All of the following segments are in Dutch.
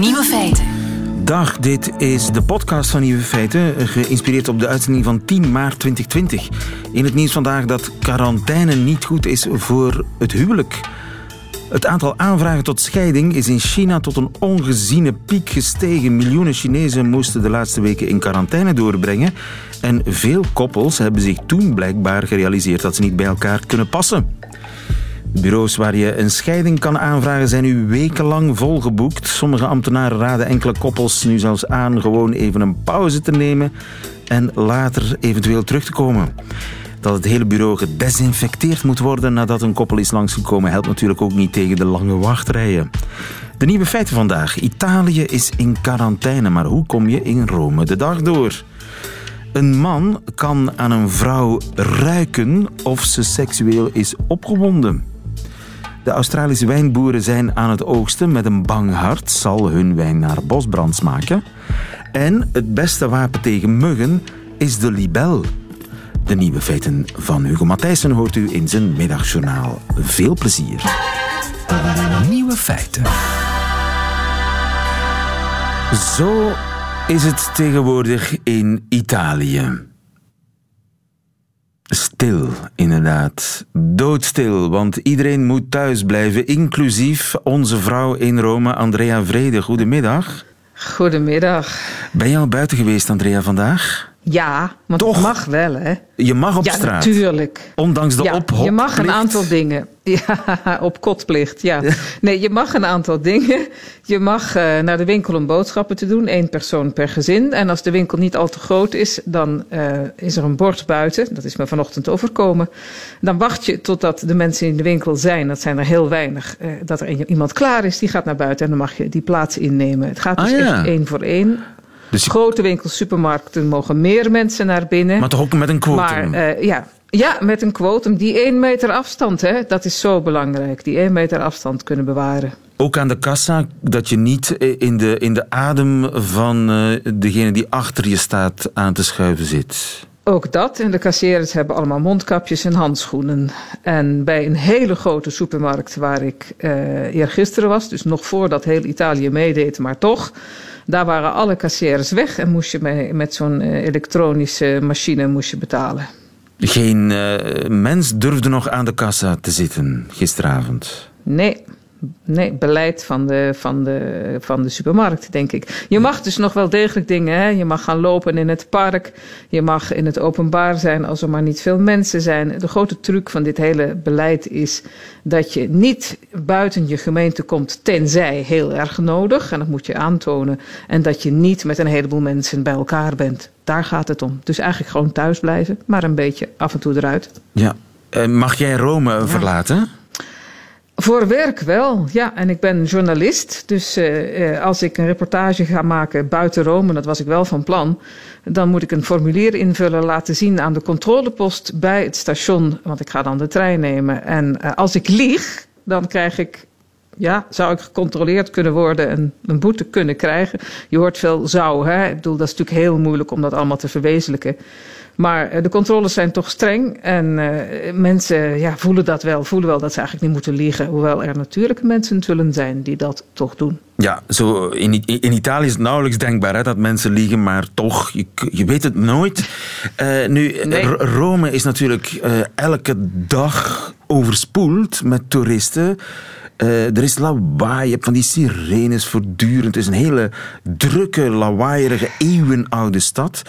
Nieuwe feiten. Dag, dit is de podcast van Nieuwe Feiten, geïnspireerd op de uitzending van 10 maart 2020. In het nieuws vandaag dat quarantaine niet goed is voor het huwelijk. Het aantal aanvragen tot scheiding is in China tot een ongeziene piek gestegen. Miljoenen Chinezen moesten de laatste weken in quarantaine doorbrengen. En veel koppels hebben zich toen blijkbaar gerealiseerd dat ze niet bij elkaar kunnen passen. Bureaus waar je een scheiding kan aanvragen zijn nu wekenlang volgeboekt. Sommige ambtenaren raden enkele koppels nu zelfs aan gewoon even een pauze te nemen en later eventueel terug te komen. Dat het hele bureau gedesinfecteerd moet worden nadat een koppel is langsgekomen helpt natuurlijk ook niet tegen de lange wachtrijen. De nieuwe feiten vandaag. Italië is in quarantaine, maar hoe kom je in Rome de dag door? Een man kan aan een vrouw ruiken of ze seksueel is opgewonden. De Australische wijnboeren zijn aan het oogsten. Met een bang hart zal hun wijn naar bosbrand smaken. En het beste wapen tegen muggen is de libel. De nieuwe feiten van Hugo Matthijssen hoort u in zijn middagjournaal. Veel plezier. Nieuwe feiten. Zo is het tegenwoordig in Italië. Stil, inderdaad. Doodstil, want iedereen moet thuis blijven, inclusief onze vrouw in Rome, Andrea Vrede. Goedemiddag. Goedemiddag. Ben je al buiten geweest, Andrea, vandaag? Ja, want Toch? het mag wel, hè? Je mag op ja, straat. natuurlijk. Ondanks de ja. Je mag een aantal dingen. Ja, op kotplicht, ja. Nee, je mag een aantal dingen. Je mag eh, naar de winkel om boodschappen te doen, één persoon per gezin. En als de winkel niet al te groot is, dan eh, is er een bord buiten. Dat is me vanochtend overkomen. Dan wacht je totdat de mensen in de winkel zijn, dat zijn er heel weinig, eh, dat er iemand klaar is, die gaat naar buiten en dan mag je die plaats innemen. Het gaat dus Ah, echt één voor één. Dus Grote winkels, supermarkten mogen meer mensen naar binnen. Maar toch ook met een quotum. Maar eh, ja. ja, met een quotum. Die één meter afstand, hè, dat is zo belangrijk. Die één meter afstand kunnen bewaren. Ook aan de kassa, dat je niet eh, in de, in de adem van eh, degene die achter je staat aan te schuiven zit. Ook dat. En de kassiers hebben allemaal mondkapjes en handschoenen. En bij een hele grote supermarkt waar ik eh eergisteren was, dus nog voordat heel Italië meedeed, maar toch, daar waren alle kassiers weg en moest je met, met zo'n eh, elektronische machine moest je betalen. Geen eh, mens durfde nog aan de kassa te zitten gisteravond. Nee, nee beleid van de, van, de, van de supermarkt, denk ik. Je mag dus nog wel degelijk dingen. Hè? Je mag gaan lopen in het park. Je mag in het openbaar zijn als er maar niet veel mensen zijn. De grote truc van dit hele beleid is dat je niet buiten je gemeente komt, tenzij heel erg nodig. En dat moet je aantonen. En dat je niet met een heleboel mensen bij elkaar bent. Daar gaat het om. Dus eigenlijk gewoon thuis blijven, maar een beetje af en toe eruit. Ja. Eh, mag jij Rome verlaten? Voor werk wel, ja. En ik ben journalist. Dus eh, eh, als ik een reportage ga maken buiten Rome, dat was ik wel van plan, dan moet ik een formulier invullen, laten zien aan de controlepost bij het station, want ik ga dan de trein nemen. En eh, als ik lieg, dan krijg ik, ja, zou ik gecontroleerd kunnen worden en een boete kunnen krijgen. Je hoort veel zou, hè. Ik bedoel, dat is natuurlijk heel moeilijk om dat allemaal te verwezenlijken. Maar eh, de controles zijn toch streng en eh, mensen ja, voelen dat wel, voelen wel dat ze eigenlijk niet moeten liegen. Hoewel er natuurlijke mensen zullen zijn die dat toch doen. Ja, zo in, in Italië is het nauwelijks denkbaar hè, dat mensen liegen, maar toch, je, je weet het nooit. Eh, nu, Nee. Rome is natuurlijk elke dag overspoeld met toeristen. Eh, er is lawaai, je hebt van die sirenes voortdurend. Het is een hele drukke, lawaaierige, eeuwenoude stad.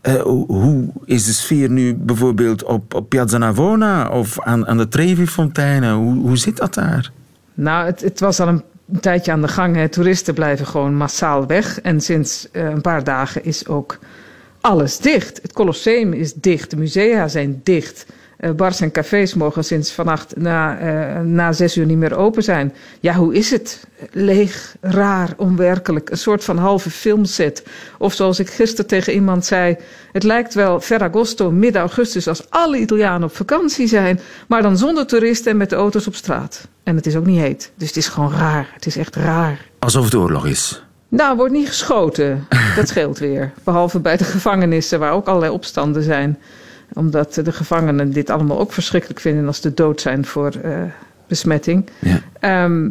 Eh, hoe- is de sfeer nu bijvoorbeeld op, op Piazza Navona of aan, aan de Trevi-fonteinen? Hoe zit dat daar? Nou, het, het was al een tijdje aan de gang. Hè. Toeristen blijven gewoon massaal weg. En sinds eh, een paar dagen is ook alles dicht. Het Colosseum is dicht, de musea zijn dicht. Eh, bars en cafés mogen sinds vannacht na, eh, na zes uur niet meer open zijn. Ja, hoe is het? Leeg, raar, onwerkelijk. Een soort van halve filmset. Of zoals ik gisteren tegen iemand zei... het lijkt wel Ferragosto, midden augustus... als alle Italianen op vakantie zijn... maar dan zonder toeristen en met de auto's op straat. En het is ook niet heet. Dus het is gewoon raar. Het is echt raar. Alsof het oorlog is. Nou, wordt niet geschoten. Dat scheelt weer. Behalve bij de gevangenissen, waar ook allerlei opstanden zijn. Omdat de gevangenen dit allemaal ook verschrikkelijk vinden als ze dood zijn voor eh, besmetting. Ja. Ehm,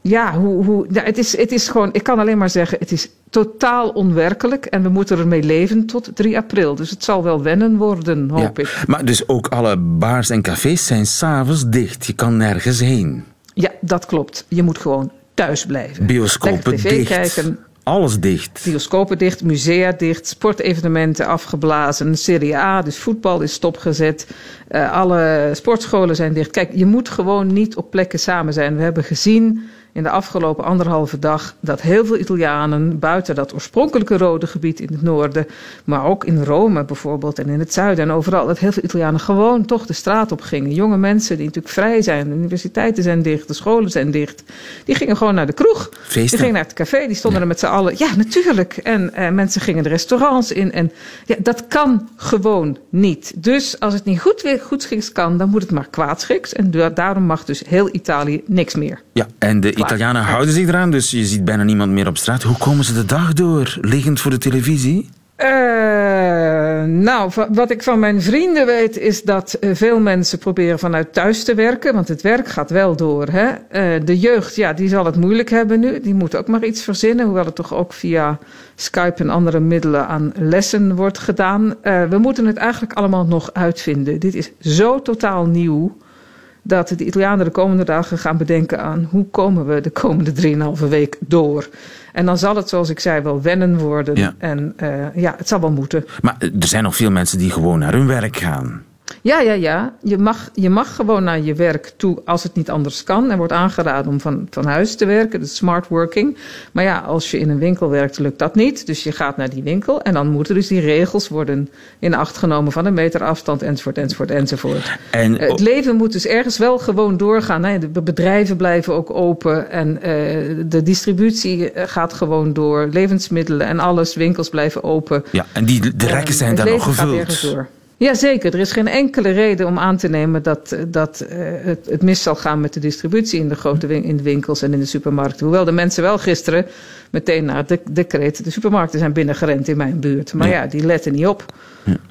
ja, hoe, hoe, het, is, het is gewoon, ik kan alleen maar zeggen, het is totaal onwerkelijk en we moeten ermee leven tot 3 april. Dus het zal wel wennen worden, hoop Ja. ik. Maar dus ook alle bars en cafés zijn s'avonds dicht. Je kan nergens heen. Ja, dat klopt. Je moet gewoon thuis blijven. Bioscopen tv dicht. kijken, Alles dicht. bioscopen dicht, musea dicht, sportevenementen afgeblazen, Serie A, dus voetbal is stopgezet. Eh, alle sportscholen zijn dicht. Kijk, je moet gewoon niet op plekken samen zijn. We hebben gezien in de afgelopen anderhalve dag dat heel veel Italianen buiten dat oorspronkelijke rode gebied in het noorden, maar ook in Rome bijvoorbeeld en in het zuiden en overal, dat heel veel Italianen gewoon toch de straat op gingen. Jonge mensen die natuurlijk vrij zijn, de universiteiten zijn dicht, de scholen zijn dicht, die gingen gewoon naar de kroeg. Die Feesten. gingen naar het café, die stonden er met z'n allen. Ja, natuurlijk. En eh, mensen gingen de restaurants in. En ja, dat kan gewoon niet. Dus als het niet goed, weer kan, dan moet het maar kwaadschiks. En da- daarom mag dus heel Italië niks meer. Ja, en de Italianen houden zich eraan, dus je ziet bijna niemand meer op straat. Hoe komen ze de dag door? Liggend voor de televisie? Eh, nou, wat ik van mijn vrienden weet is dat eh, veel mensen proberen vanuit thuis te werken, want het werk gaat wel door. Hè? Eh, de jeugd, ja, die zal het moeilijk hebben nu. Die moet ook maar iets verzinnen, hoewel het toch ook via Skype en andere middelen aan lessen wordt gedaan. We moeten het eigenlijk allemaal nog uitvinden. Dit is zo totaal nieuw dat de Italianen de komende dagen gaan bedenken aan hoe komen we de komende 3,5 week door. En dan zal het, zoals ik zei, wel wennen worden. Ja. En eh, ja, het zal wel moeten. Maar er zijn nog veel mensen die gewoon naar hun werk gaan. Ja, ja, ja. Je mag, je mag gewoon naar je werk toe als het niet anders kan. Er wordt aangeraden om van, van huis te werken, dus smart working. Maar ja, als je in een winkel werkt, lukt dat niet. Dus je gaat naar die winkel en dan moeten dus die regels worden in acht genomen van een meter afstand, enzovoort, enzovoort, enzovoort. En Eh, Het leven moet dus ergens wel gewoon doorgaan. Hè. De bedrijven blijven ook open en eh, de distributie eh, gaat gewoon door. Levensmiddelen en alles, winkels blijven open. ja, en die, de rekken zijn Het daar nog leven gaat ergens gevuld. Jazeker, er is geen enkele reden om aan te nemen dat, eh, dat eh, het, het mis zal gaan met de distributie in de grote win- in de winkels en in de supermarkten. Hoewel de mensen wel gisteren meteen na het de- decreet, de supermarkten zijn binnengerend in mijn buurt. Maar ja, die letten niet op.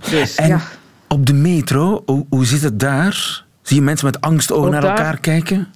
Dus En ja. op de metro, hoe, hoe zit het daar? Zie je mensen met angstogen Ook naar daar- elkaar kijken?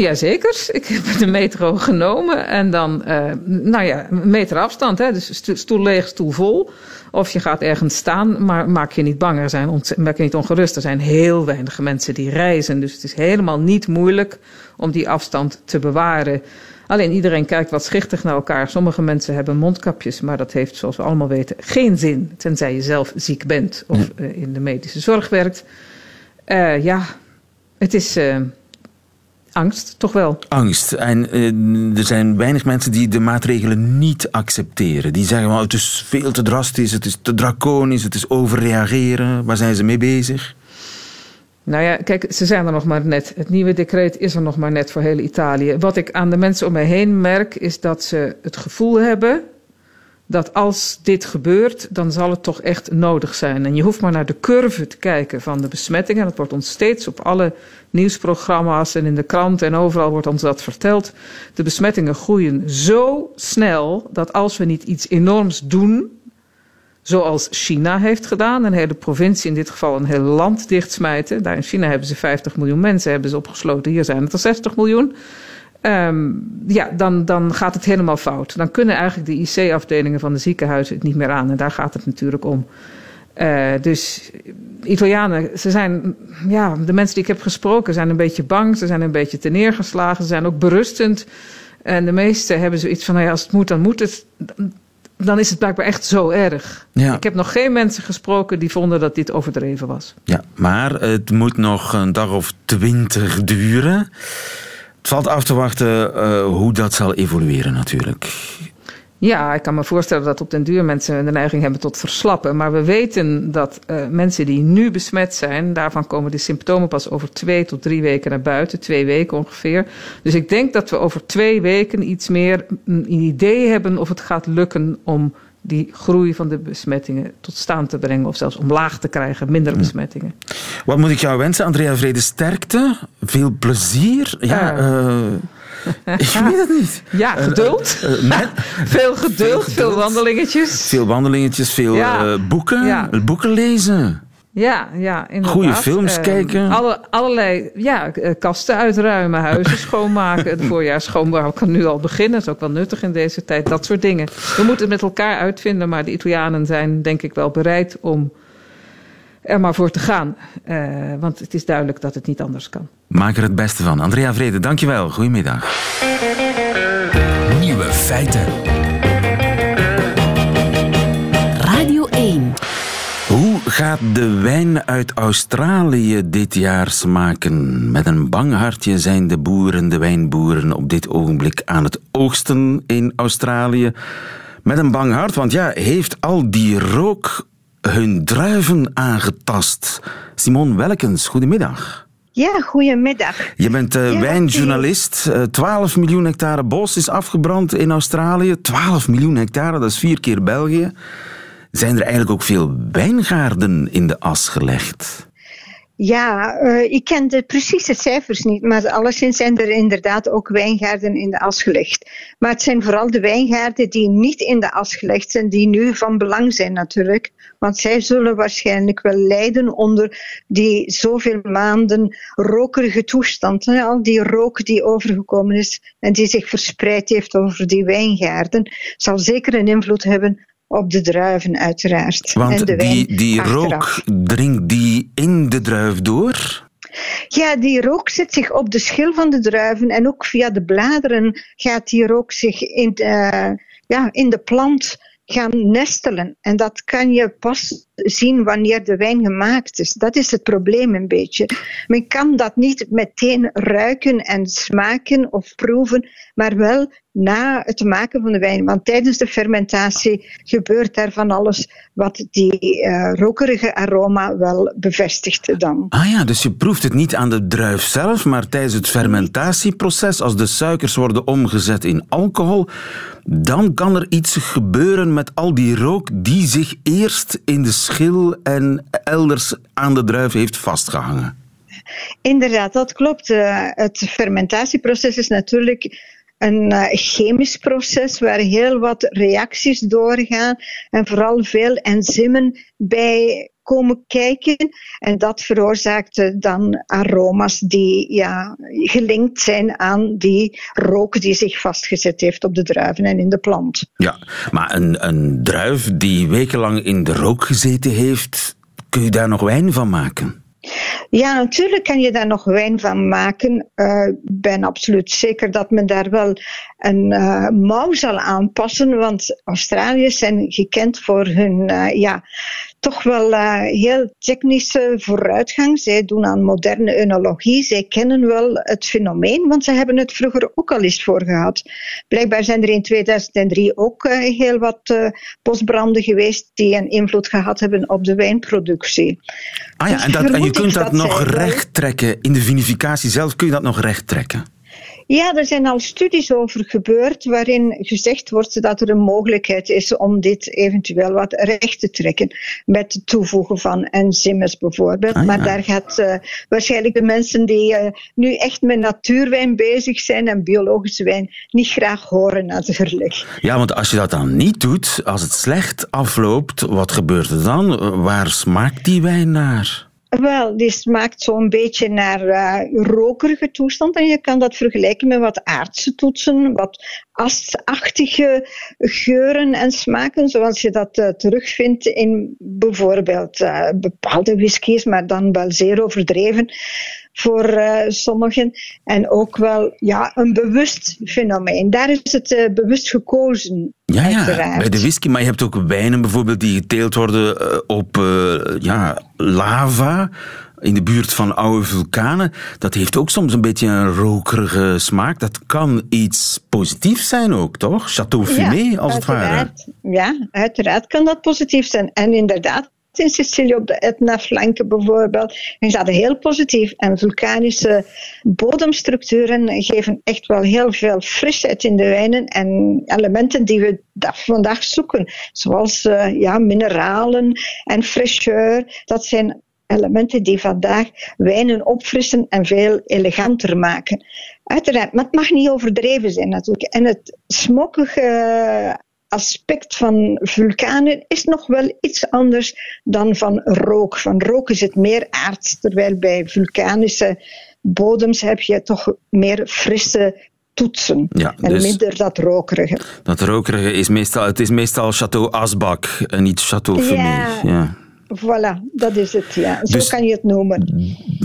Jazeker, ik heb de metro genomen en dan, eh, nou ja, meter afstand. Hè? Dus sto- stoel leeg, stoel vol. Of je gaat ergens staan, maar maak je niet bang. Er zijn maak je niet ongerust. Er zijn heel weinig mensen die reizen. Dus het is helemaal niet moeilijk om die afstand te bewaren. Alleen iedereen kijkt wat schichtig naar elkaar. Sommige mensen hebben mondkapjes, maar dat heeft, zoals we allemaal weten, geen zin. Tenzij je zelf ziek bent of eh, in de medische zorg werkt. Eh, ja, het is angst, toch wel. Angst. En eh, er zijn weinig mensen die de maatregelen niet accepteren. Die zeggen, well, het is veel te drastisch, het is te draconisch, het is overreageren. Waar zijn ze mee bezig? Nou ja, kijk, ze zijn er nog maar net. Het nieuwe decreet is er nog maar net voor heel Italië. Wat ik aan de mensen om mij heen merk, is dat ze het gevoel hebben dat als dit gebeurt, dan zal het toch echt nodig zijn. En je hoeft maar naar de curve te kijken van de besmettingen. Dat wordt ons steeds op alle nieuwsprogramma's en in de krant en overal wordt ons dat verteld. De besmettingen groeien zo snel dat als we niet iets enorms doen, zoals China heeft gedaan, een hele provincie, in dit geval een heel land dichtsmijten. Daar in China hebben ze 50 miljoen mensen hebben ze opgesloten, hier zijn het er 60 miljoen. Ehm, ja, dan, dan gaat het helemaal fout. Dan kunnen eigenlijk de IC-afdelingen van de ziekenhuizen het niet meer aan. En daar gaat het natuurlijk om. Eh, dus Italianen, ze zijn, ja, de mensen die ik heb gesproken zijn een beetje bang. Ze zijn een beetje teneergeslagen. Ze zijn ook berustend. En de meesten hebben zoiets van, nou ja, als het moet, dan moet het. Dan is het blijkbaar echt zo erg. Ja. Ik heb nog geen mensen gesproken die vonden dat dit overdreven was. Ja, maar het moet nog een dag of twintig duren. Het valt af te wachten eh, hoe dat zal evolueren natuurlijk. Ja, ik kan me voorstellen dat op den duur mensen de neiging hebben tot verslappen. Maar we weten dat eh, mensen die nu besmet zijn, daarvan komen de symptomen pas over twee tot drie weken naar buiten. Twee weken ongeveer. Dus ik denk dat we over twee weken iets meer een idee hebben of het gaat lukken om die groei van de besmettingen tot staan te brengen. Of zelfs omlaag te krijgen, minder besmettingen. Wat moet ik jou wensen, Andrea Vrede? Sterkte, veel plezier. Ja, eh, ik weet het niet. Ja, geduld. Eh, net, veel geduld, veel wandelingetjes. veel wandelingetjes, veel Ja. eh, boeken. Ja. Boeken lezen. Ja, ja, inderdaad. Goede films Eh, kijken. Alle, allerlei ja, eh, kasten uitruimen, huizen schoonmaken. Het voorjaar schoonmaken kan nu al beginnen. Dat is ook wel nuttig in deze tijd. Dat soort dingen. We moeten het met elkaar uitvinden. Maar de Italianen zijn denk ik wel bereid om er maar voor te gaan. Eh, want het is duidelijk dat het niet anders kan. Maak er het beste van. Andrea Vrede, dankjewel. Goedemiddag. Nieuwe feiten. Gaat de wijn uit Australië dit jaar smaken? Met een bang hartje zijn de boeren, de wijnboeren, op dit ogenblik aan het oogsten in Australië. Met een bang hart, want ja, heeft al die rook hun druiven aangetast? Simon Welkens, goedemiddag. Ja, goedemiddag. Je bent eh, Ja, wijnjournalist. Eh, 12 miljoen hectare bos is afgebrand in Australië. 12 miljoen hectare, dat is vier keer België. Zijn er eigenlijk ook veel wijngaarden in de as gelegd? Ja, eh, ik ken de precieze cijfers niet, maar alleszins zijn er inderdaad ook wijngaarden in de as gelegd. Maar het zijn vooral de wijngaarden die niet in de as gelegd zijn, die nu van belang zijn natuurlijk. Want zij zullen waarschijnlijk wel lijden onder die zoveel maanden rokerige toestand. Hè? Al die rook die overgekomen is en die zich verspreid heeft over die wijngaarden, zal zeker een invloed hebben op de druiven uiteraard. Want en de wijn die, die achteraf. rook, dringt die in de druif door? Ja, die rook zet zich op de schil van de druiven en ook via de bladeren gaat die rook zich in, de- ja, in de plant gaan nestelen. En dat kan je pas zien wanneer de wijn gemaakt is. Dat is het probleem een beetje. Men kan dat niet meteen ruiken en smaken of proeven, maar wel na het maken van de wijn. Want tijdens de fermentatie gebeurt daar van alles wat die eh, rokerige aroma wel bevestigt dan. Ah ja, dus je proeft het niet aan de druif zelf, maar tijdens het fermentatieproces, als de suikers worden omgezet in alcohol, dan kan er iets gebeuren met al die rook die zich eerst in de schil en elders aan de druif heeft vastgehangen. Inderdaad, dat klopt. Eh, het fermentatieproces is natuurlijk een eh, chemisch proces waar heel wat reacties doorgaan en vooral veel enzymen bij komen kijken. En dat veroorzaakt dan aroma's die ja, gelinkt zijn aan die rook die zich vastgezet heeft op de druiven en in de plant. Ja, maar een, een druif die wekenlang in de rook gezeten heeft, kun je daar nog wijn van maken? Ja, natuurlijk kan je daar nog wijn van maken. Eh, Ik ben absoluut zeker dat men daar wel een eh, mouw zal aanpassen. Want Australiërs zijn gekend voor hun eh, ja, toch wel eh, heel technische vooruitgang. Zij doen aan moderne enologie. Zij kennen wel het fenomeen, want ze hebben het vroeger ook al eens voor gehad. Blijkbaar zijn er in 2003 ook eh, heel wat eh, bosbranden geweest die een invloed gehad hebben op de wijnproductie. Ah ja, Dus en, dat, en je kunt dat, dat nog recht trekken. In de vinificatie zelf kun je dat nog recht trekken. Ja, er zijn al studies over gebeurd waarin gezegd wordt dat er een mogelijkheid is om dit eventueel wat recht te trekken. Met het toevoegen van enzymes bijvoorbeeld. Ah, ja. Maar daar gaat eh, waarschijnlijk de mensen die eh, nu echt met natuurwijn bezig zijn en biologische wijn niet graag horen natuurlijk. Ja, want als je dat dan niet doet, als het slecht afloopt, wat gebeurt er dan? Eh, Waar smaakt die wijn naar? Wel, die smaakt zo'n beetje naar eh, rokerige toestand. En je kan dat vergelijken met wat aardse toetsen, wat asachtige geuren en smaken, zoals je dat eh, terugvindt in bijvoorbeeld eh, bepaalde whiskies, maar dan wel zeer overdreven voor eh, sommigen. En ook wel ja, een bewust fenomeen. Daar is het bewust gekozen. Ja, ja, bij de whisky, maar je hebt ook wijnen bijvoorbeeld die geteeld worden op ja, lava in de buurt van oude vulkanen. Dat heeft ook soms een beetje een rokerige smaak. Dat kan iets positiefs zijn ook, toch? Chateau Fumé, als het ware. Ja, uiteraard kan dat positief zijn. En inderdaad, in Sicilië op de Etna-flanken bijvoorbeeld, is dat heel positief. En vulkanische bodemstructuren geven echt wel heel veel frisheid in de wijnen en elementen die we da- vandaag zoeken. Zoals eh, ja, mineralen en fraîcheur. Dat zijn elementen die vandaag wijnen opfrissen en veel eleganter maken. Uiteraard, maar het mag niet overdreven zijn natuurlijk. En het smokkige aspect van vulkanen is nog wel iets anders dan van rook. Van rook is het meer aards, terwijl bij vulkanische bodems heb je toch meer frisse toetsen. Ja, en dus- minder dat rokerige. Dat rokerige is meestal, het is meestal Chateau Asbak en niet Chateau. Ja. Ja. Voilà, dat is het. Ja. Zo Dus- kan je het noemen.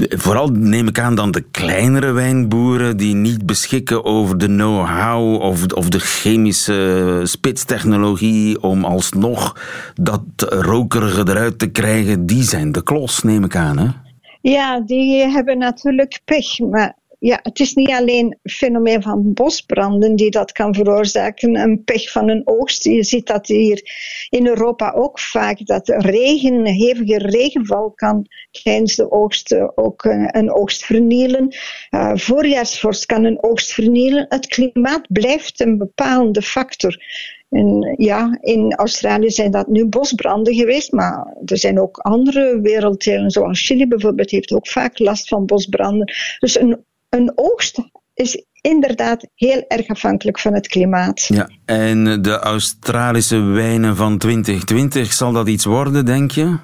Vooral neem ik aan dan de kleinere wijnboeren die niet beschikken over de know-how of, of de chemische spitstechnologie om alsnog dat rokerige eruit te krijgen, die zijn de klos, neem ik aan. Hè? Ja, die hebben natuurlijk pech. Maar ja, het is niet alleen het fenomeen van bosbranden die dat kan veroorzaken, een pech van een oogst. Je ziet dat hier in Europa ook vaak, dat regen, hevige regenval kan tijdens de oogst ook eh, een oogst vernielen. Uh, voorjaarsvorst kan een oogst vernielen. Het klimaat blijft een bepalende factor. En ja, in Australië zijn dat nu bosbranden geweest, maar er zijn ook andere werelddelen, zoals Chili bijvoorbeeld, heeft ook vaak last van bosbranden. Dus een, een oogst is inderdaad heel erg afhankelijk van het klimaat. Ja, en de Australische wijnen van 2020, zal dat iets worden, denk je?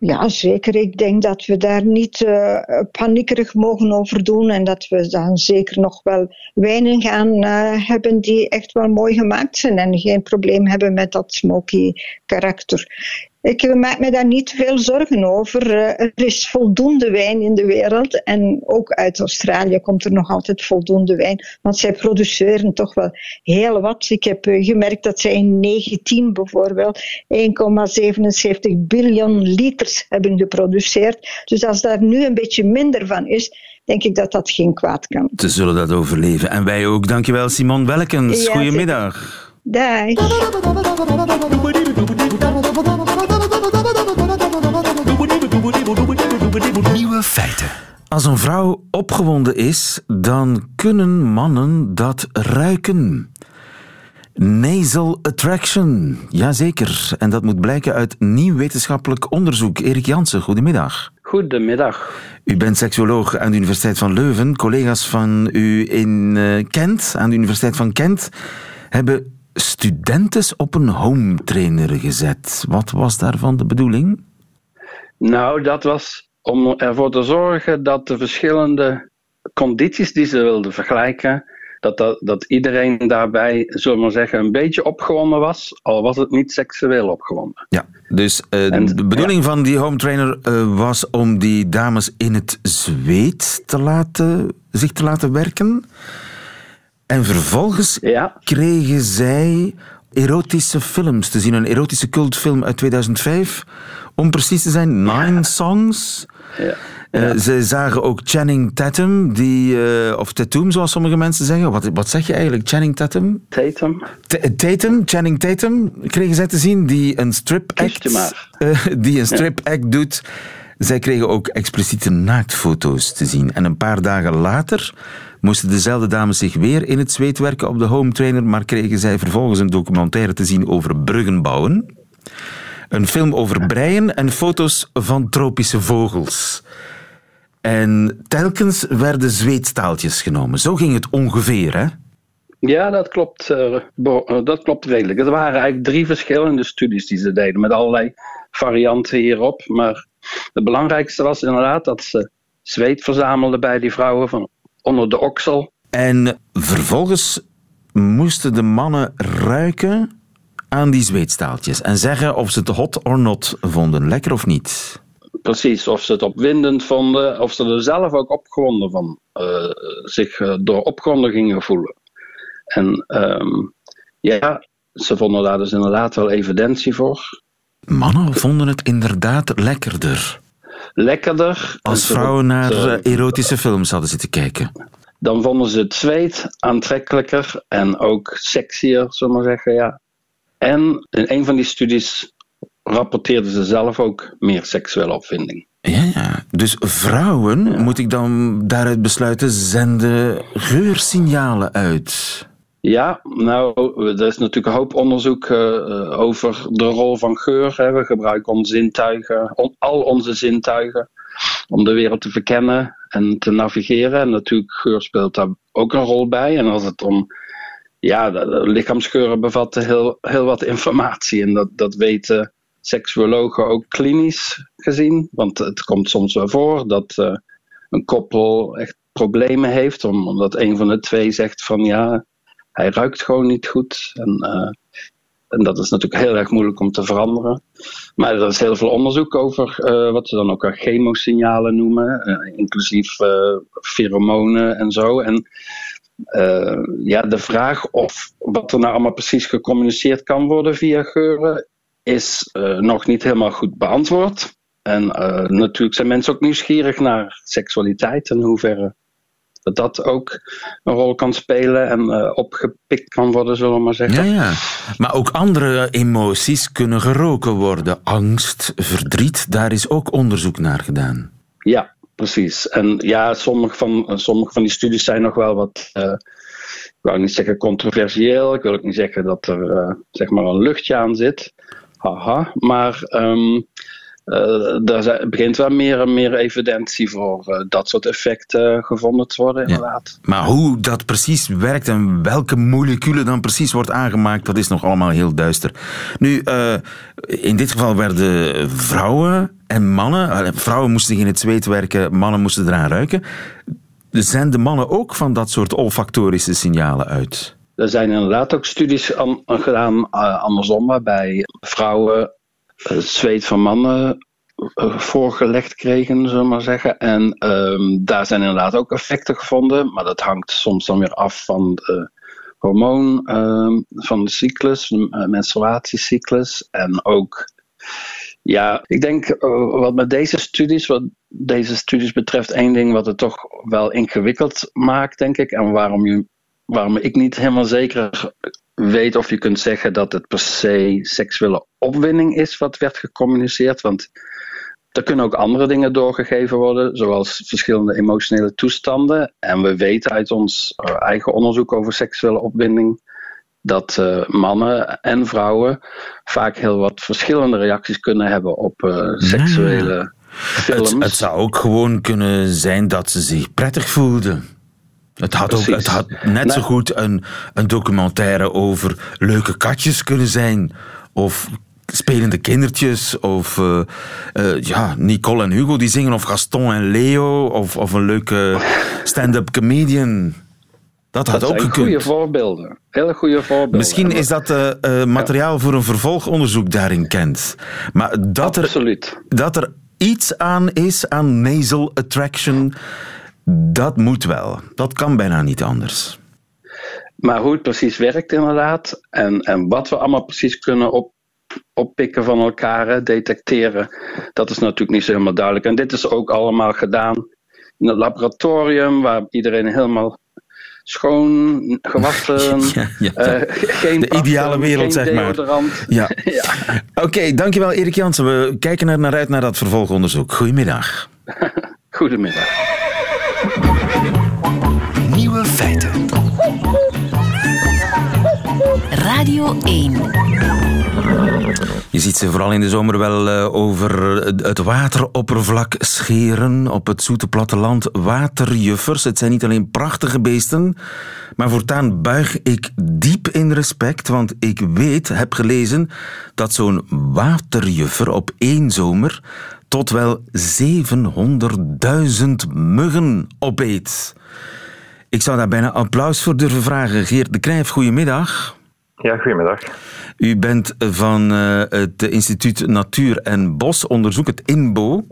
Ja, zeker. Ik denk dat we daar niet uh, paniekerig mogen over doen en dat we dan zeker nog wel wijnen gaan uh, hebben die echt wel mooi gemaakt zijn en geen probleem hebben met dat smoky karakter. Ik maak me daar niet veel zorgen over. Uh, er is voldoende wijn in de wereld en ook uit Australië komt er nog altijd voldoende wijn, want zij produceren toch wel heel wat. Ik heb gemerkt dat zij in 19 bijvoorbeeld 1,77 biljoen liters hebben geproduceerd. Dus als daar nu een beetje minder van is, denk ik dat dat geen kwaad kan. Ze zullen dat overleven. En wij ook. Dankjewel, Simon Welkens. Ja, Goedemiddag. Dag. Nieuwe feiten. Als een vrouw opgewonden is, dan kunnen mannen dat ruiken. Nasal attraction, jazeker. En dat moet blijken uit nieuw wetenschappelijk onderzoek. Erik Jansen, goedemiddag. Goedemiddag. U bent seksuoloog aan de Universiteit van Leuven. Collega's van u in uh, Kent, aan de Universiteit van Kent, hebben studentes op een home trainer gezet. Wat was daarvan de bedoeling? Nou, dat was om ervoor te zorgen dat de verschillende condities die ze wilden vergelijken, dat, dat, dat iedereen daarbij, zullen we maar zeggen, een beetje opgewonden was, al was het niet seksueel opgewonden. Ja, dus uh, en, de bedoeling ja. van die home trainer uh, was om die dames in het zweet te laten, zich te laten werken. En vervolgens ja. kregen zij erotische films te zien. Een erotische cultfilm uit 2005. Om precies te zijn, Nine ja. Songs. Ja. Uh, ze zagen ook Channing Tatum, die, uh, of Tatum zoals sommige mensen zeggen. Wat, wat zeg je eigenlijk, Channing Tatum? Tatum. T Tatum, Channing Tatum kregen zij te zien, die een strip act, uh, die een strip act ja. doet. Zij kregen ook expliciete naaktfoto's te zien. En een paar dagen later moesten dezelfde dames zich weer in het zweet werken op de home trainer, maar kregen zij vervolgens een documentaire te zien over bruggen bouwen. Een film over breien en foto's van tropische vogels. En telkens werden zweetstaaltjes genomen. Zo ging het ongeveer, hè? Ja, dat klopt, uh, dat klopt redelijk. Er waren eigenlijk drie verschillende studies die ze deden, met allerlei varianten hierop. Maar het belangrijkste was inderdaad dat ze zweet verzamelden bij die vrouwen van onder de oksel. En vervolgens moesten de mannen ruiken aan die zweetstaaltjes en zeggen of ze het hot or not vonden, lekker of niet. Precies, of ze het opwindend vonden, of ze er zelf ook opgewonden van uh, zich uh, door opgewonden gingen voelen. En um, ja, ze vonden daar dus inderdaad wel evidentie voor. Mannen vonden het inderdaad lekkerder. Lekkerder. Als vrouwen naar uh, erotische films hadden zitten kijken. Dan vonden ze het zweet aantrekkelijker en ook sexier, zullen we maar zeggen, ja. En in een van die studies rapporteerden ze zelf ook meer seksuele opvinding. Ja, ja. Dus vrouwen, ja. moet ik dan daaruit besluiten, zenden geursignalen uit? Ja, nou, er is natuurlijk een hoop onderzoek uh, over de rol van geur. Hè. We gebruiken onze zintuigen, on, al onze zintuigen, om de wereld te verkennen en te navigeren. En natuurlijk, geur speelt daar ook een rol bij. En als het om ja, lichaamsgeuren bevatten heel, heel wat informatie. En dat, dat weten seksuologen ook klinisch gezien. Want het komt soms wel voor dat uh, een koppel echt problemen heeft, omdat een van de twee zegt van ja, hij ruikt gewoon niet goed. En, uh, en dat is natuurlijk heel erg moeilijk om te veranderen. Maar er is heel veel onderzoek over uh, wat ze dan ook chemosignalen noemen, inclusief pheromonen en zo. En ja, de vraag of wat er nou allemaal precies gecommuniceerd kan worden via geuren, is uh, nog niet helemaal goed beantwoord. En uh, natuurlijk zijn mensen ook nieuwsgierig naar seksualiteit en hoeverre dat ook een rol kan spelen en uh, opgepikt kan worden, zullen we maar zeggen. Ja, ja. Maar ook andere emoties kunnen geroken worden. Angst, verdriet, daar is ook onderzoek naar gedaan. Ja, precies. En ja, sommige van, sommige van die studies zijn nog wel wat ik wil niet zeggen controversieel. Ik wil ook niet zeggen dat er uh, zeg maar een luchtje aan zit haha. Maar um, uh, er begint wel meer en meer evidentie voor uh, dat soort effecten gevonden te worden, inderdaad. Ja. Maar hoe dat precies werkt en welke moleculen dan precies wordt aangemaakt, dat is nog allemaal heel duister. Nu, in dit geval werden vrouwen en mannen, vrouwen moesten in het zweet werken, mannen moesten eraan ruiken. Zijn de mannen ook van dat soort olfactorische signalen uit? Er zijn inderdaad ook studies aan, gedaan uh, andersom, waarbij vrouwen het zweet van mannen uh, voorgelegd kregen, zullen we maar zeggen. En um, daar zijn inderdaad ook effecten gevonden, maar dat hangt soms dan weer af van de hormoon, uh, van de cyclus, de uh, menstruatiecyclus. En ook, ja, ik denk uh, wat met deze studies, wat deze studies betreft, één ding wat het toch wel ingewikkeld maakt, denk ik, en waarom je waarom ik niet helemaal zeker weet of je kunt zeggen dat het per se seksuele opwinding is wat werd gecommuniceerd. Want er kunnen ook andere dingen doorgegeven worden, zoals verschillende emotionele toestanden. En we weten uit ons eh, eigen onderzoek over seksuele opwinding dat uh, mannen en vrouwen vaak heel wat verschillende reacties kunnen hebben op uh, seksuele ja. films. Het, het zou ook gewoon kunnen zijn dat ze zich prettig voelden. Het had, ook, het had net zo goed een, een documentaire over leuke katjes kunnen zijn. Of spelende kindertjes. Of uh, uh, ja, Nicole en Hugo die zingen. Of Gaston en Leo. Of, of een leuke stand-up comedian. Dat had dat ook gekund. goede voorbeelden. Hele goede voorbeelden. Misschien is dat uh, materiaal ja. voor een vervolgonderzoek daarin kent. Maar dat Absoluut. er, dat er iets aan is aan nasal attraction dat moet wel. Dat kan bijna niet anders. Maar hoe het precies werkt inderdaad en, en wat we allemaal precies kunnen op, oppikken van elkaar, detecteren, dat is natuurlijk niet zo helemaal duidelijk. En dit is ook allemaal gedaan in het laboratorium, waar iedereen helemaal schoon, gewassen, ja, ja, uh, geen de ideale wereld, zeg maar. Ja. ja. Oké, okay, dankjewel Erik Jansen. We kijken er naar uit naar dat vervolgonderzoek. Goedemiddag. Goedemiddag. Feiten. Radio 1. Je ziet ze vooral in de zomer wel uh, over het wateroppervlak scheren op het zoete platteland. Waterjuffers, het zijn niet alleen prachtige beesten, maar voortaan buig ik diep in respect, want ik weet, heb gelezen, dat zo'n waterjuffer op één zomer tot wel 700.000 muggen opeet. Ik zou daar bijna applaus voor durven vragen. Geert de Krijf, goedemiddag. Ja, goedemiddag. U bent van uh, het Instituut Natuur en Bosonderzoek, het INBO.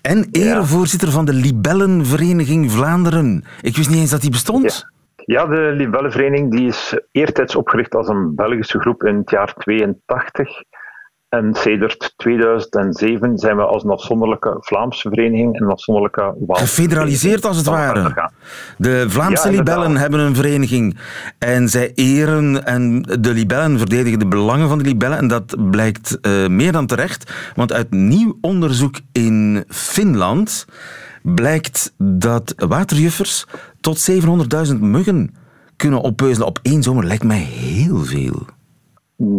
En erevoorzitter ja. van de Libellenvereniging Vlaanderen. Ik wist niet eens dat die bestond. Ja. ja de Libellenvereniging die is eertijds opgericht als een Belgische groep in het jaar 82. En sedert 2007 zijn we als een afzonderlijke Vlaamse vereniging een afzonderlijke Waalse Gefederaliseerd als het ware. De Vlaamse ja, libellen hebben een vereniging en zij eren en de libellen verdedigen de belangen van de libellen en dat blijkt uh, meer dan terecht, want uit nieuw onderzoek in Finland blijkt dat waterjuffers tot 700.000 muggen kunnen oppeuzelen op één zomer. Lijkt mij heel veel.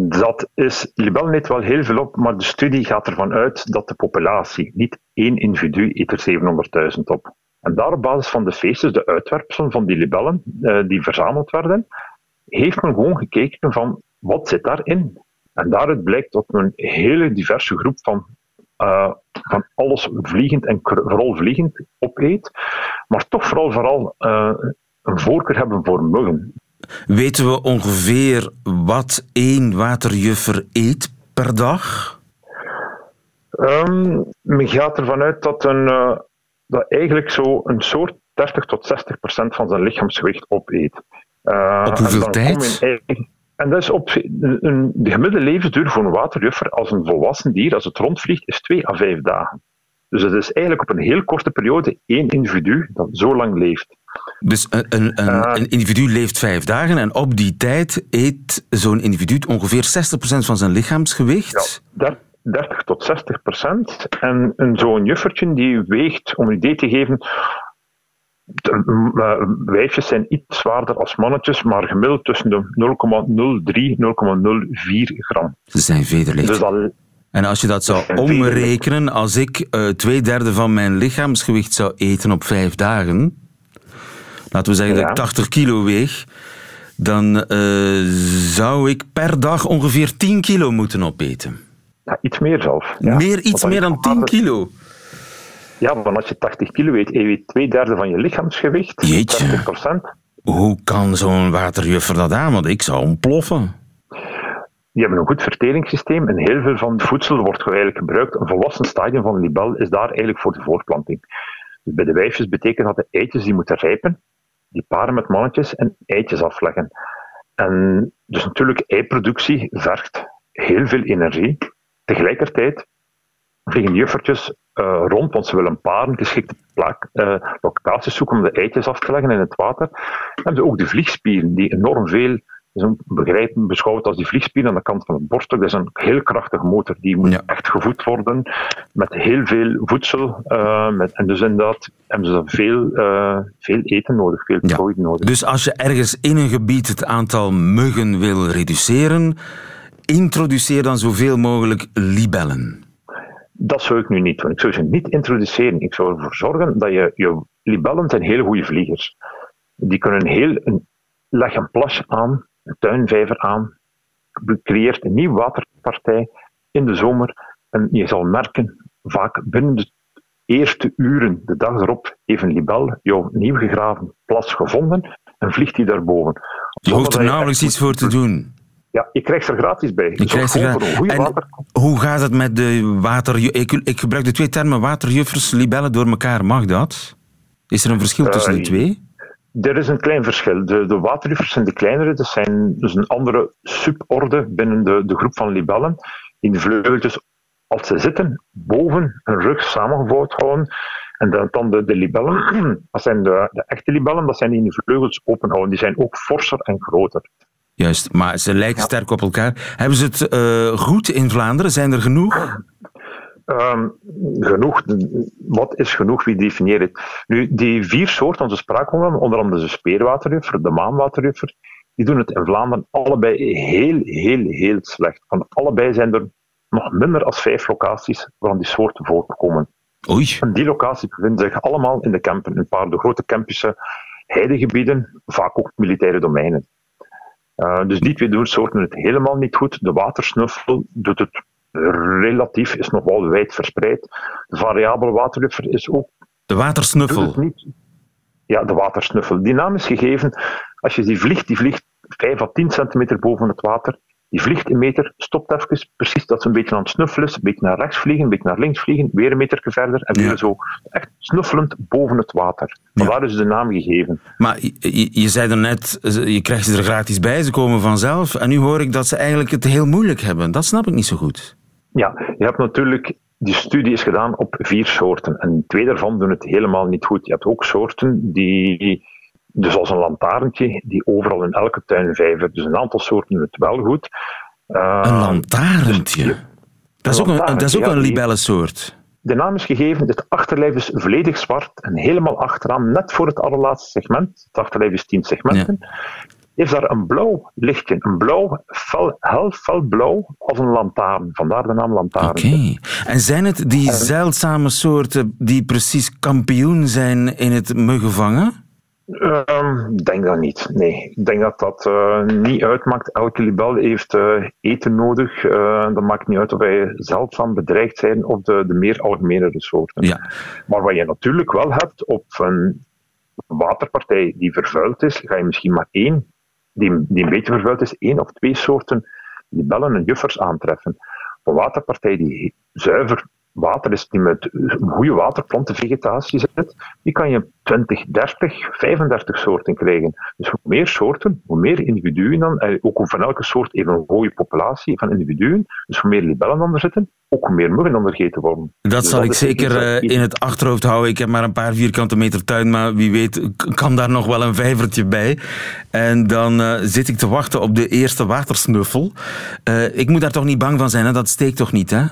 Dat is, libellen neemt wel heel veel op, maar de studie gaat ervan uit dat de populatie, niet één individu, eet er 700.000 op. En daar op basis van de feestjes, de uitwerpselen van die libellen, eh, die verzameld werden, heeft men gewoon gekeken van wat zit daarin. En daaruit blijkt dat een hele diverse groep van, uh, van alles vliegend en vooral vliegend opeet, maar toch vooral, vooral uh, een voorkeur hebben voor muggen. Weten we ongeveer wat één waterjuffer eet per dag? Um, men gaat ervan uit dat, een, uh, dat eigenlijk zo een soort 30 tot 60 procent van zijn lichaamsgewicht opeet. Uh, op hoeveel tijd? En dat is op een, de gemiddelde levensduur voor een waterjuffer als een volwassen dier, als het rondvliegt, is 2 à 5 dagen. Dus het is eigenlijk op een heel korte periode één individu dat zo lang leeft. Dus een, een, een, een individu leeft vijf dagen en op die tijd eet zo'n individu ongeveer 60% van zijn lichaamsgewicht? Ja, 30 tot 60 procent. En zo'n juffertje die weegt, om een idee te geven, de, wijfjes zijn iets zwaarder als mannetjes, maar gemiddeld tussen de 0,03 0,04 gram. Ze zijn vederlicht. Dus al, en als je dat zou omrekenen, als ik uh, twee derde van mijn lichaamsgewicht zou eten op vijf dagen, laten we zeggen dat ik 80 kilo weeg, dan uh, zou ik per dag ongeveer 10 kilo moeten opeten. Ja, iets meer zelf. Ja. Meer, iets meer dan 10 kilo? Ja, want als je 80 kilo weegt, je weet twee derde van je lichaamsgewicht, Jeetje. 30%. Hoe kan zo'n waterjuffer dat aan? Want ik zou ontploffen. Die hebben een goed verteringssysteem en heel veel van het voedsel wordt eigenlijk gebruikt. Een volwassen stadium van een libel is daar eigenlijk voor de voortplanting. Dus bij de wijfjes betekent dat de eitjes die moeten rijpen, die paren met mannetjes en eitjes afleggen. En dus natuurlijk, eiproductie vergt heel veel energie. Tegelijkertijd vliegen juffertjes uh, rond, want ze willen paren, geschikte plak, uh, locaties zoeken om de eitjes af te leggen in het water. Dan hebben ze ook de vliegspieren, die enorm veel is een begrijpen, beschouwd als die vliegspier aan de kant van het borststuk. Dat is een heel krachtige motor. Die moet echt gevoed worden met heel veel voedsel. Uh, met, en dus inderdaad hebben ze veel, uh, veel eten nodig, veel ja. nodig. Dus als je ergens in een gebied het aantal muggen wil reduceren, introduceer dan zoveel mogelijk libellen. Dat zou ik nu niet doen. Ik zou ze niet introduceren. Ik zou ervoor zorgen dat je, je libellen zijn hele goede vliegers. Die kunnen heel, een, leg een plas aan een tuinvijver aan, creëert een nieuwe waterpartij in de zomer. En je zal merken, vaak binnen de eerste uren, de dag erop, heeft een libel jouw nieuw gegraven plas gevonden en vliegt hij daarboven. Je hoeft er nauwelijks iets voor te doen. Ja, je krijgt er gratis bij. Je krijgt er gratis. En water... hoe gaat het met de water... Ik, ik, gebruik de twee termen waterjuffers, libellen door elkaar. Mag dat? Is er een verschil tussen de eh, twee? Er is een klein verschil. De, de waterjuffers zijn de kleinere. Dat zijn dus een andere suborde binnen de, de groep van libellen. In de vleugeltjes, als ze zitten, boven hun rug samengevouwd houden. En dan, dan de, de libellen, dat zijn de, de echte libellen, dat zijn die in de vleugels open houden. Die zijn ook forser en groter. Juist, maar ze lijken sterk op elkaar. Hebben ze het uh, goed in Vlaanderen? Zijn er genoeg? Um, genoeg, wat is genoeg? Wie definieert het? Nu, die vier soorten, onze spraakhonden, onder andere de speerwaterjuffer, de maanwaterjuffer, die doen het in Vlaanderen allebei heel, heel, heel slecht. Van allebei zijn er nog minder dan vijf locaties waar die soorten voorkomen. Oei. En die locaties bevinden zich allemaal in de campen, een paar de grote campus'en, heidegebieden, vaak ook militaire domeinen. Uh, dus die twee soorten het helemaal niet goed. De watersnuffel doet het relatief is nog wel wijd verspreid. De variabele waterjuffer is ook. De watersnuffel? Ja, de watersnuffel. Die naam is gegeven als je die vliegt, die vliegt 5 à 10 centimeter boven het water. Die vliegt een meter, stopt even, precies dat ze een beetje aan het snuffelen is. Een beetje naar rechts vliegen, een beetje naar links vliegen, weer een meter verder en weer zo echt snuffelend boven het water. Vandaar ja. is de naam gegeven. Maar je, je zei er net, je krijgt ze er gratis bij, ze komen vanzelf. En nu hoor ik dat ze eigenlijk het heel moeilijk hebben. Dat snap ik niet zo goed. Ja, je hebt natuurlijk, die studie is gedaan op vier soorten. En twee daarvan doen het helemaal niet goed. Je hebt ook soorten die, dus als een lantaarntje, die overal in elke tuin vijven. Dus een aantal soorten doen het wel goed. Uh, een lantaarntje? Dus, dat is ook een, dat is ook een libellensoort. De naam is gegeven, het achterlijf is volledig zwart en helemaal achteraan, net voor het allerlaatste segment. Het achterlijf is tien segmenten. Ja is daar een blauw lichtje. Een blauw, fel, hel, felblauw als een lantaarn. Vandaar de naam lantaarn. Oké. En zijn het die zeldzame soorten die precies kampioen zijn in het muggen vangen? Ehm, ik denk dat niet. Nee, ik denk dat dat uh, niet uitmaakt. Elke libel heeft uh, eten nodig. Uh, dat maakt niet uit of wij zeldzaam bedreigd zijn of de, de meer algemene soorten. Ja. Maar wat je natuurlijk wel hebt op een waterpartij die vervuild is, ga je misschien maar één, die, die een beetje vervuild is, één of twee soorten libellen en juffers aantreffen. Een waterpartij die zuiver water is, die met goede waterplantenvegetatie zit, die kan je 20, 30, 35 soorten krijgen. Dus hoe meer soorten, hoe meer individuen dan, en ook van elke soort even een goede populatie van individuen, dus hoe meer libellen dan er zitten, ook hoe meer muggen dan er gegeten worden. Dat dus zal ik zeker uh, in het achterhoofd houden. Ik heb maar een paar vierkante meter tuin, maar wie weet kan daar nog wel een vijvertje bij. En dan uh, zit ik te wachten op de eerste watersnuffel. Uh, ik moet daar toch niet bang van zijn, hè? dat steekt toch niet, hè?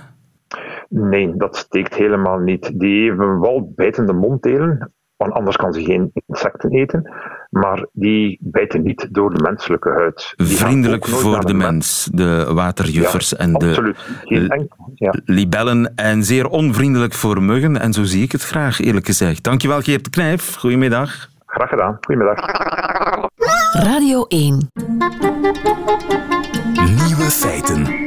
Nee, dat steekt helemaal niet. Die hebben wel bijtende monddelen, want anders kan ze geen insecten eten. Maar die bijten niet door de menselijke huid. Die Vriendelijk voor de, mens, de waterjuffers en de ja. libellen. En zeer onvriendelijk voor muggen. En zo zie ik het graag, eerlijk gezegd. Dankjewel, Geert de Knijf. Goedemiddag. Graag gedaan. Goedemiddag. Radio 1. Nieuwe feiten.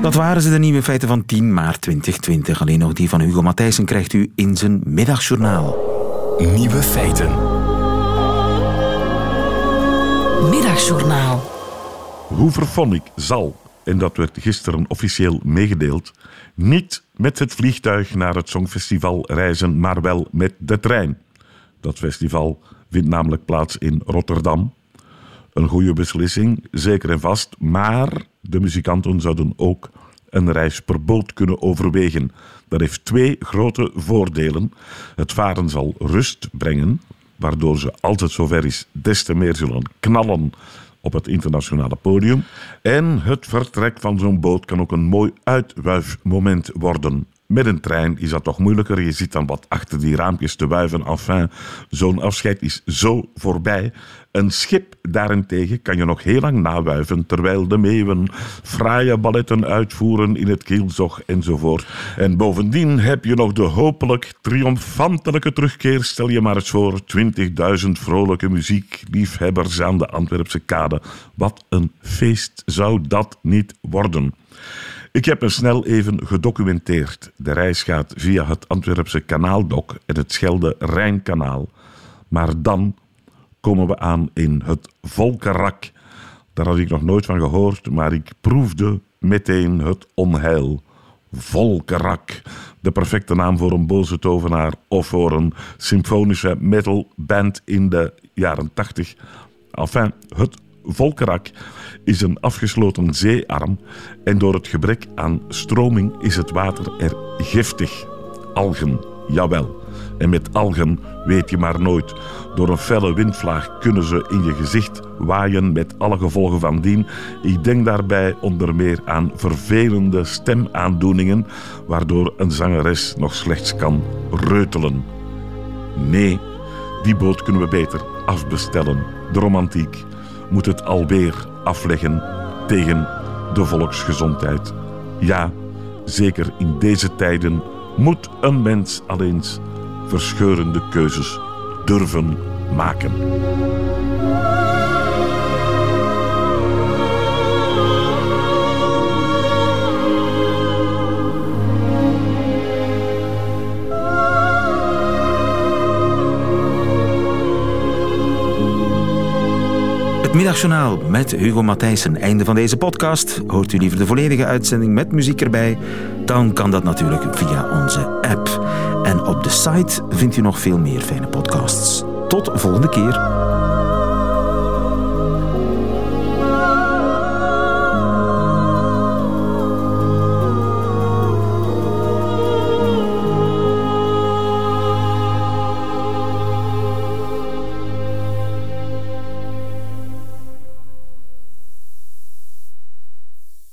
Dat waren ze, de nieuwe feiten van 10 maart 2020. Alleen nog die van Hugo Matthijssen krijgt u in zijn middagjournaal. Nieuwe feiten. Middagjournaal. Hooverphonic zal, en dat werd gisteren officieel meegedeeld, niet met het vliegtuig naar het Songfestival reizen, maar wel met de trein. Dat festival vindt namelijk plaats in Rotterdam. Een goede beslissing, zeker en vast, maar de muzikanten zouden ook een reis per boot kunnen overwegen. Dat heeft twee grote voordelen. Het varen zal rust brengen, waardoor ze het zover is des te meer zullen knallen op het internationale podium. En het vertrek van zo'n boot kan ook een mooi uitwuifmoment worden. Met een trein is dat toch moeilijker. Je zit dan wat achter die raampjes te wuiven. Enfin, zo'n afscheid is zo voorbij. Een schip daarentegen kan je nog heel lang nawuiven terwijl de meeuwen fraaie balletten uitvoeren in het kielzog enzovoort. En bovendien heb je nog de hopelijk triomfantelijke terugkeer, stel je maar eens voor, 20.000 vrolijke muziekliefhebbers aan de Antwerpse kade. Wat een feest zou dat niet worden. Ik heb er snel even gedocumenteerd. De reis gaat via het Antwerpse kanaaldok en het Schelde-Rijnkanaal. Maar dan komen we aan in het Volkerak. Daar had ik nog nooit van gehoord, maar ik proefde meteen het onheil. Volkerak, de perfecte naam voor een boze tovenaar of voor een symfonische metalband in de jaren tachtig. Enfin, het Volkerak is een afgesloten zeearm en door het gebrek aan stroming is het water er giftig. Algen, jawel. En met algen weet je maar nooit. Door een felle windvlaag kunnen ze in je gezicht waaien met alle gevolgen van dien. Ik denk daarbij onder meer aan vervelende stemaandoeningen, waardoor een zangeres nog slechts kan reutelen. Nee, die boot kunnen we beter afbestellen. De romantiek moet het alweer afleggen tegen de volksgezondheid. Ja, zeker in deze tijden moet een mens alleen verscheurende keuzes durven maken. Middagjournaal met Hugo Matthijssen. Einde van deze podcast. Hoort u liever de volledige uitzending met muziek erbij? Dan kan dat natuurlijk via onze app. En op de site vindt u nog veel meer fijne podcasts. Tot volgende keer.